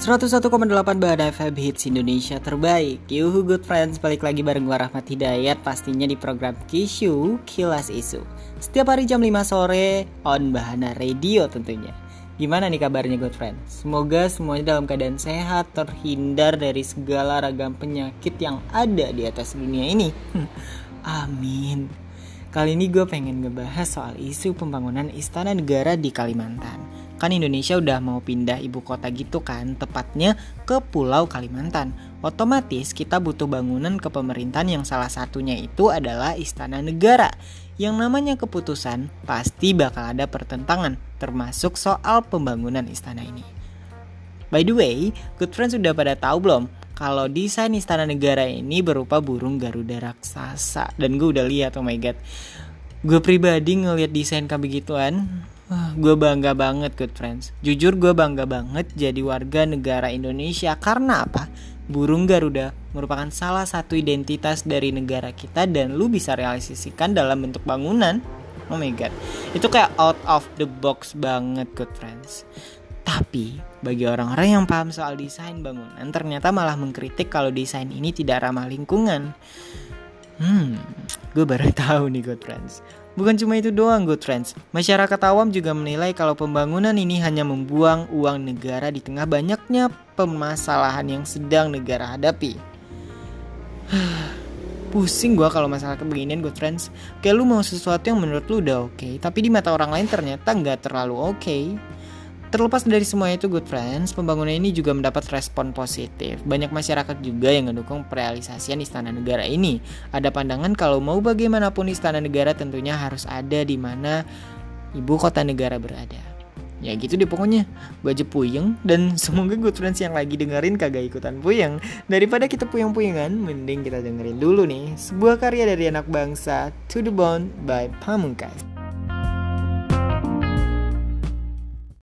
101,8 Bahan FM Hits Indonesia terbaik. Yuhu good friends, balik lagi bareng gue Rahmat Hidayat Pastinya di program Kishu Kilas Isu. Setiap hari jam 5 sore on Bahana Radio tentunya. Gimana nih kabarnya good friends? Semoga semuanya dalam keadaan sehat Terhindar dari segala ragam penyakit yang ada di atas dunia ini. Amin. Kali ini gue pengen ngebahas soal isu pembangunan istana negara di Kalimantan Kan Indonesia udah mau pindah ibu kota gitu kan, tepatnya ke Pulau Kalimantan. Otomatis kita butuh bangunan kepemerintahan yang salah satunya itu adalah istana negara. Yang namanya keputusan pasti bakal ada pertentangan, termasuk soal pembangunan istana ini. By the way, good friends sudah pada tahu belum kalau desain istana negara ini berupa burung garuda raksasa dan gue udah lihat oh my god gue pribadi ngelihat desain kayak begituan Wah, gue bangga banget good friends. Jujur gue bangga banget jadi warga negara Indonesia karena apa? Burung Garuda merupakan salah satu identitas dari negara kita dan lu bisa realisasikan dalam bentuk bangunan. Oh my god, itu kayak out of the box banget good friends. Tapi bagi orang-orang yang paham soal desain bangunan ternyata malah mengkritik kalau desain ini tidak ramah lingkungan. Hmm, gue baru tahu nih good friends. Bukan cuma itu doang good friends, masyarakat awam juga menilai kalau pembangunan ini hanya membuang uang negara di tengah banyaknya permasalahan yang sedang negara hadapi. Pusing gue kalau masalah kebeginian good friends. Kayak lu mau sesuatu yang menurut lu udah oke, okay, tapi di mata orang lain ternyata nggak terlalu oke. Okay. Terlepas dari semua itu, good friends, pembangunan ini juga mendapat respon positif. Banyak masyarakat juga yang mendukung realisasian istana negara ini. Ada pandangan kalau mau bagaimanapun istana negara tentunya harus ada di mana ibu kota negara berada. Ya gitu deh pokoknya Gue aja puyeng Dan semoga good friends yang lagi dengerin kagak ikutan puyeng Daripada kita puyeng-puyengan Mending kita dengerin dulu nih Sebuah karya dari anak bangsa To the Bone by Pamungkas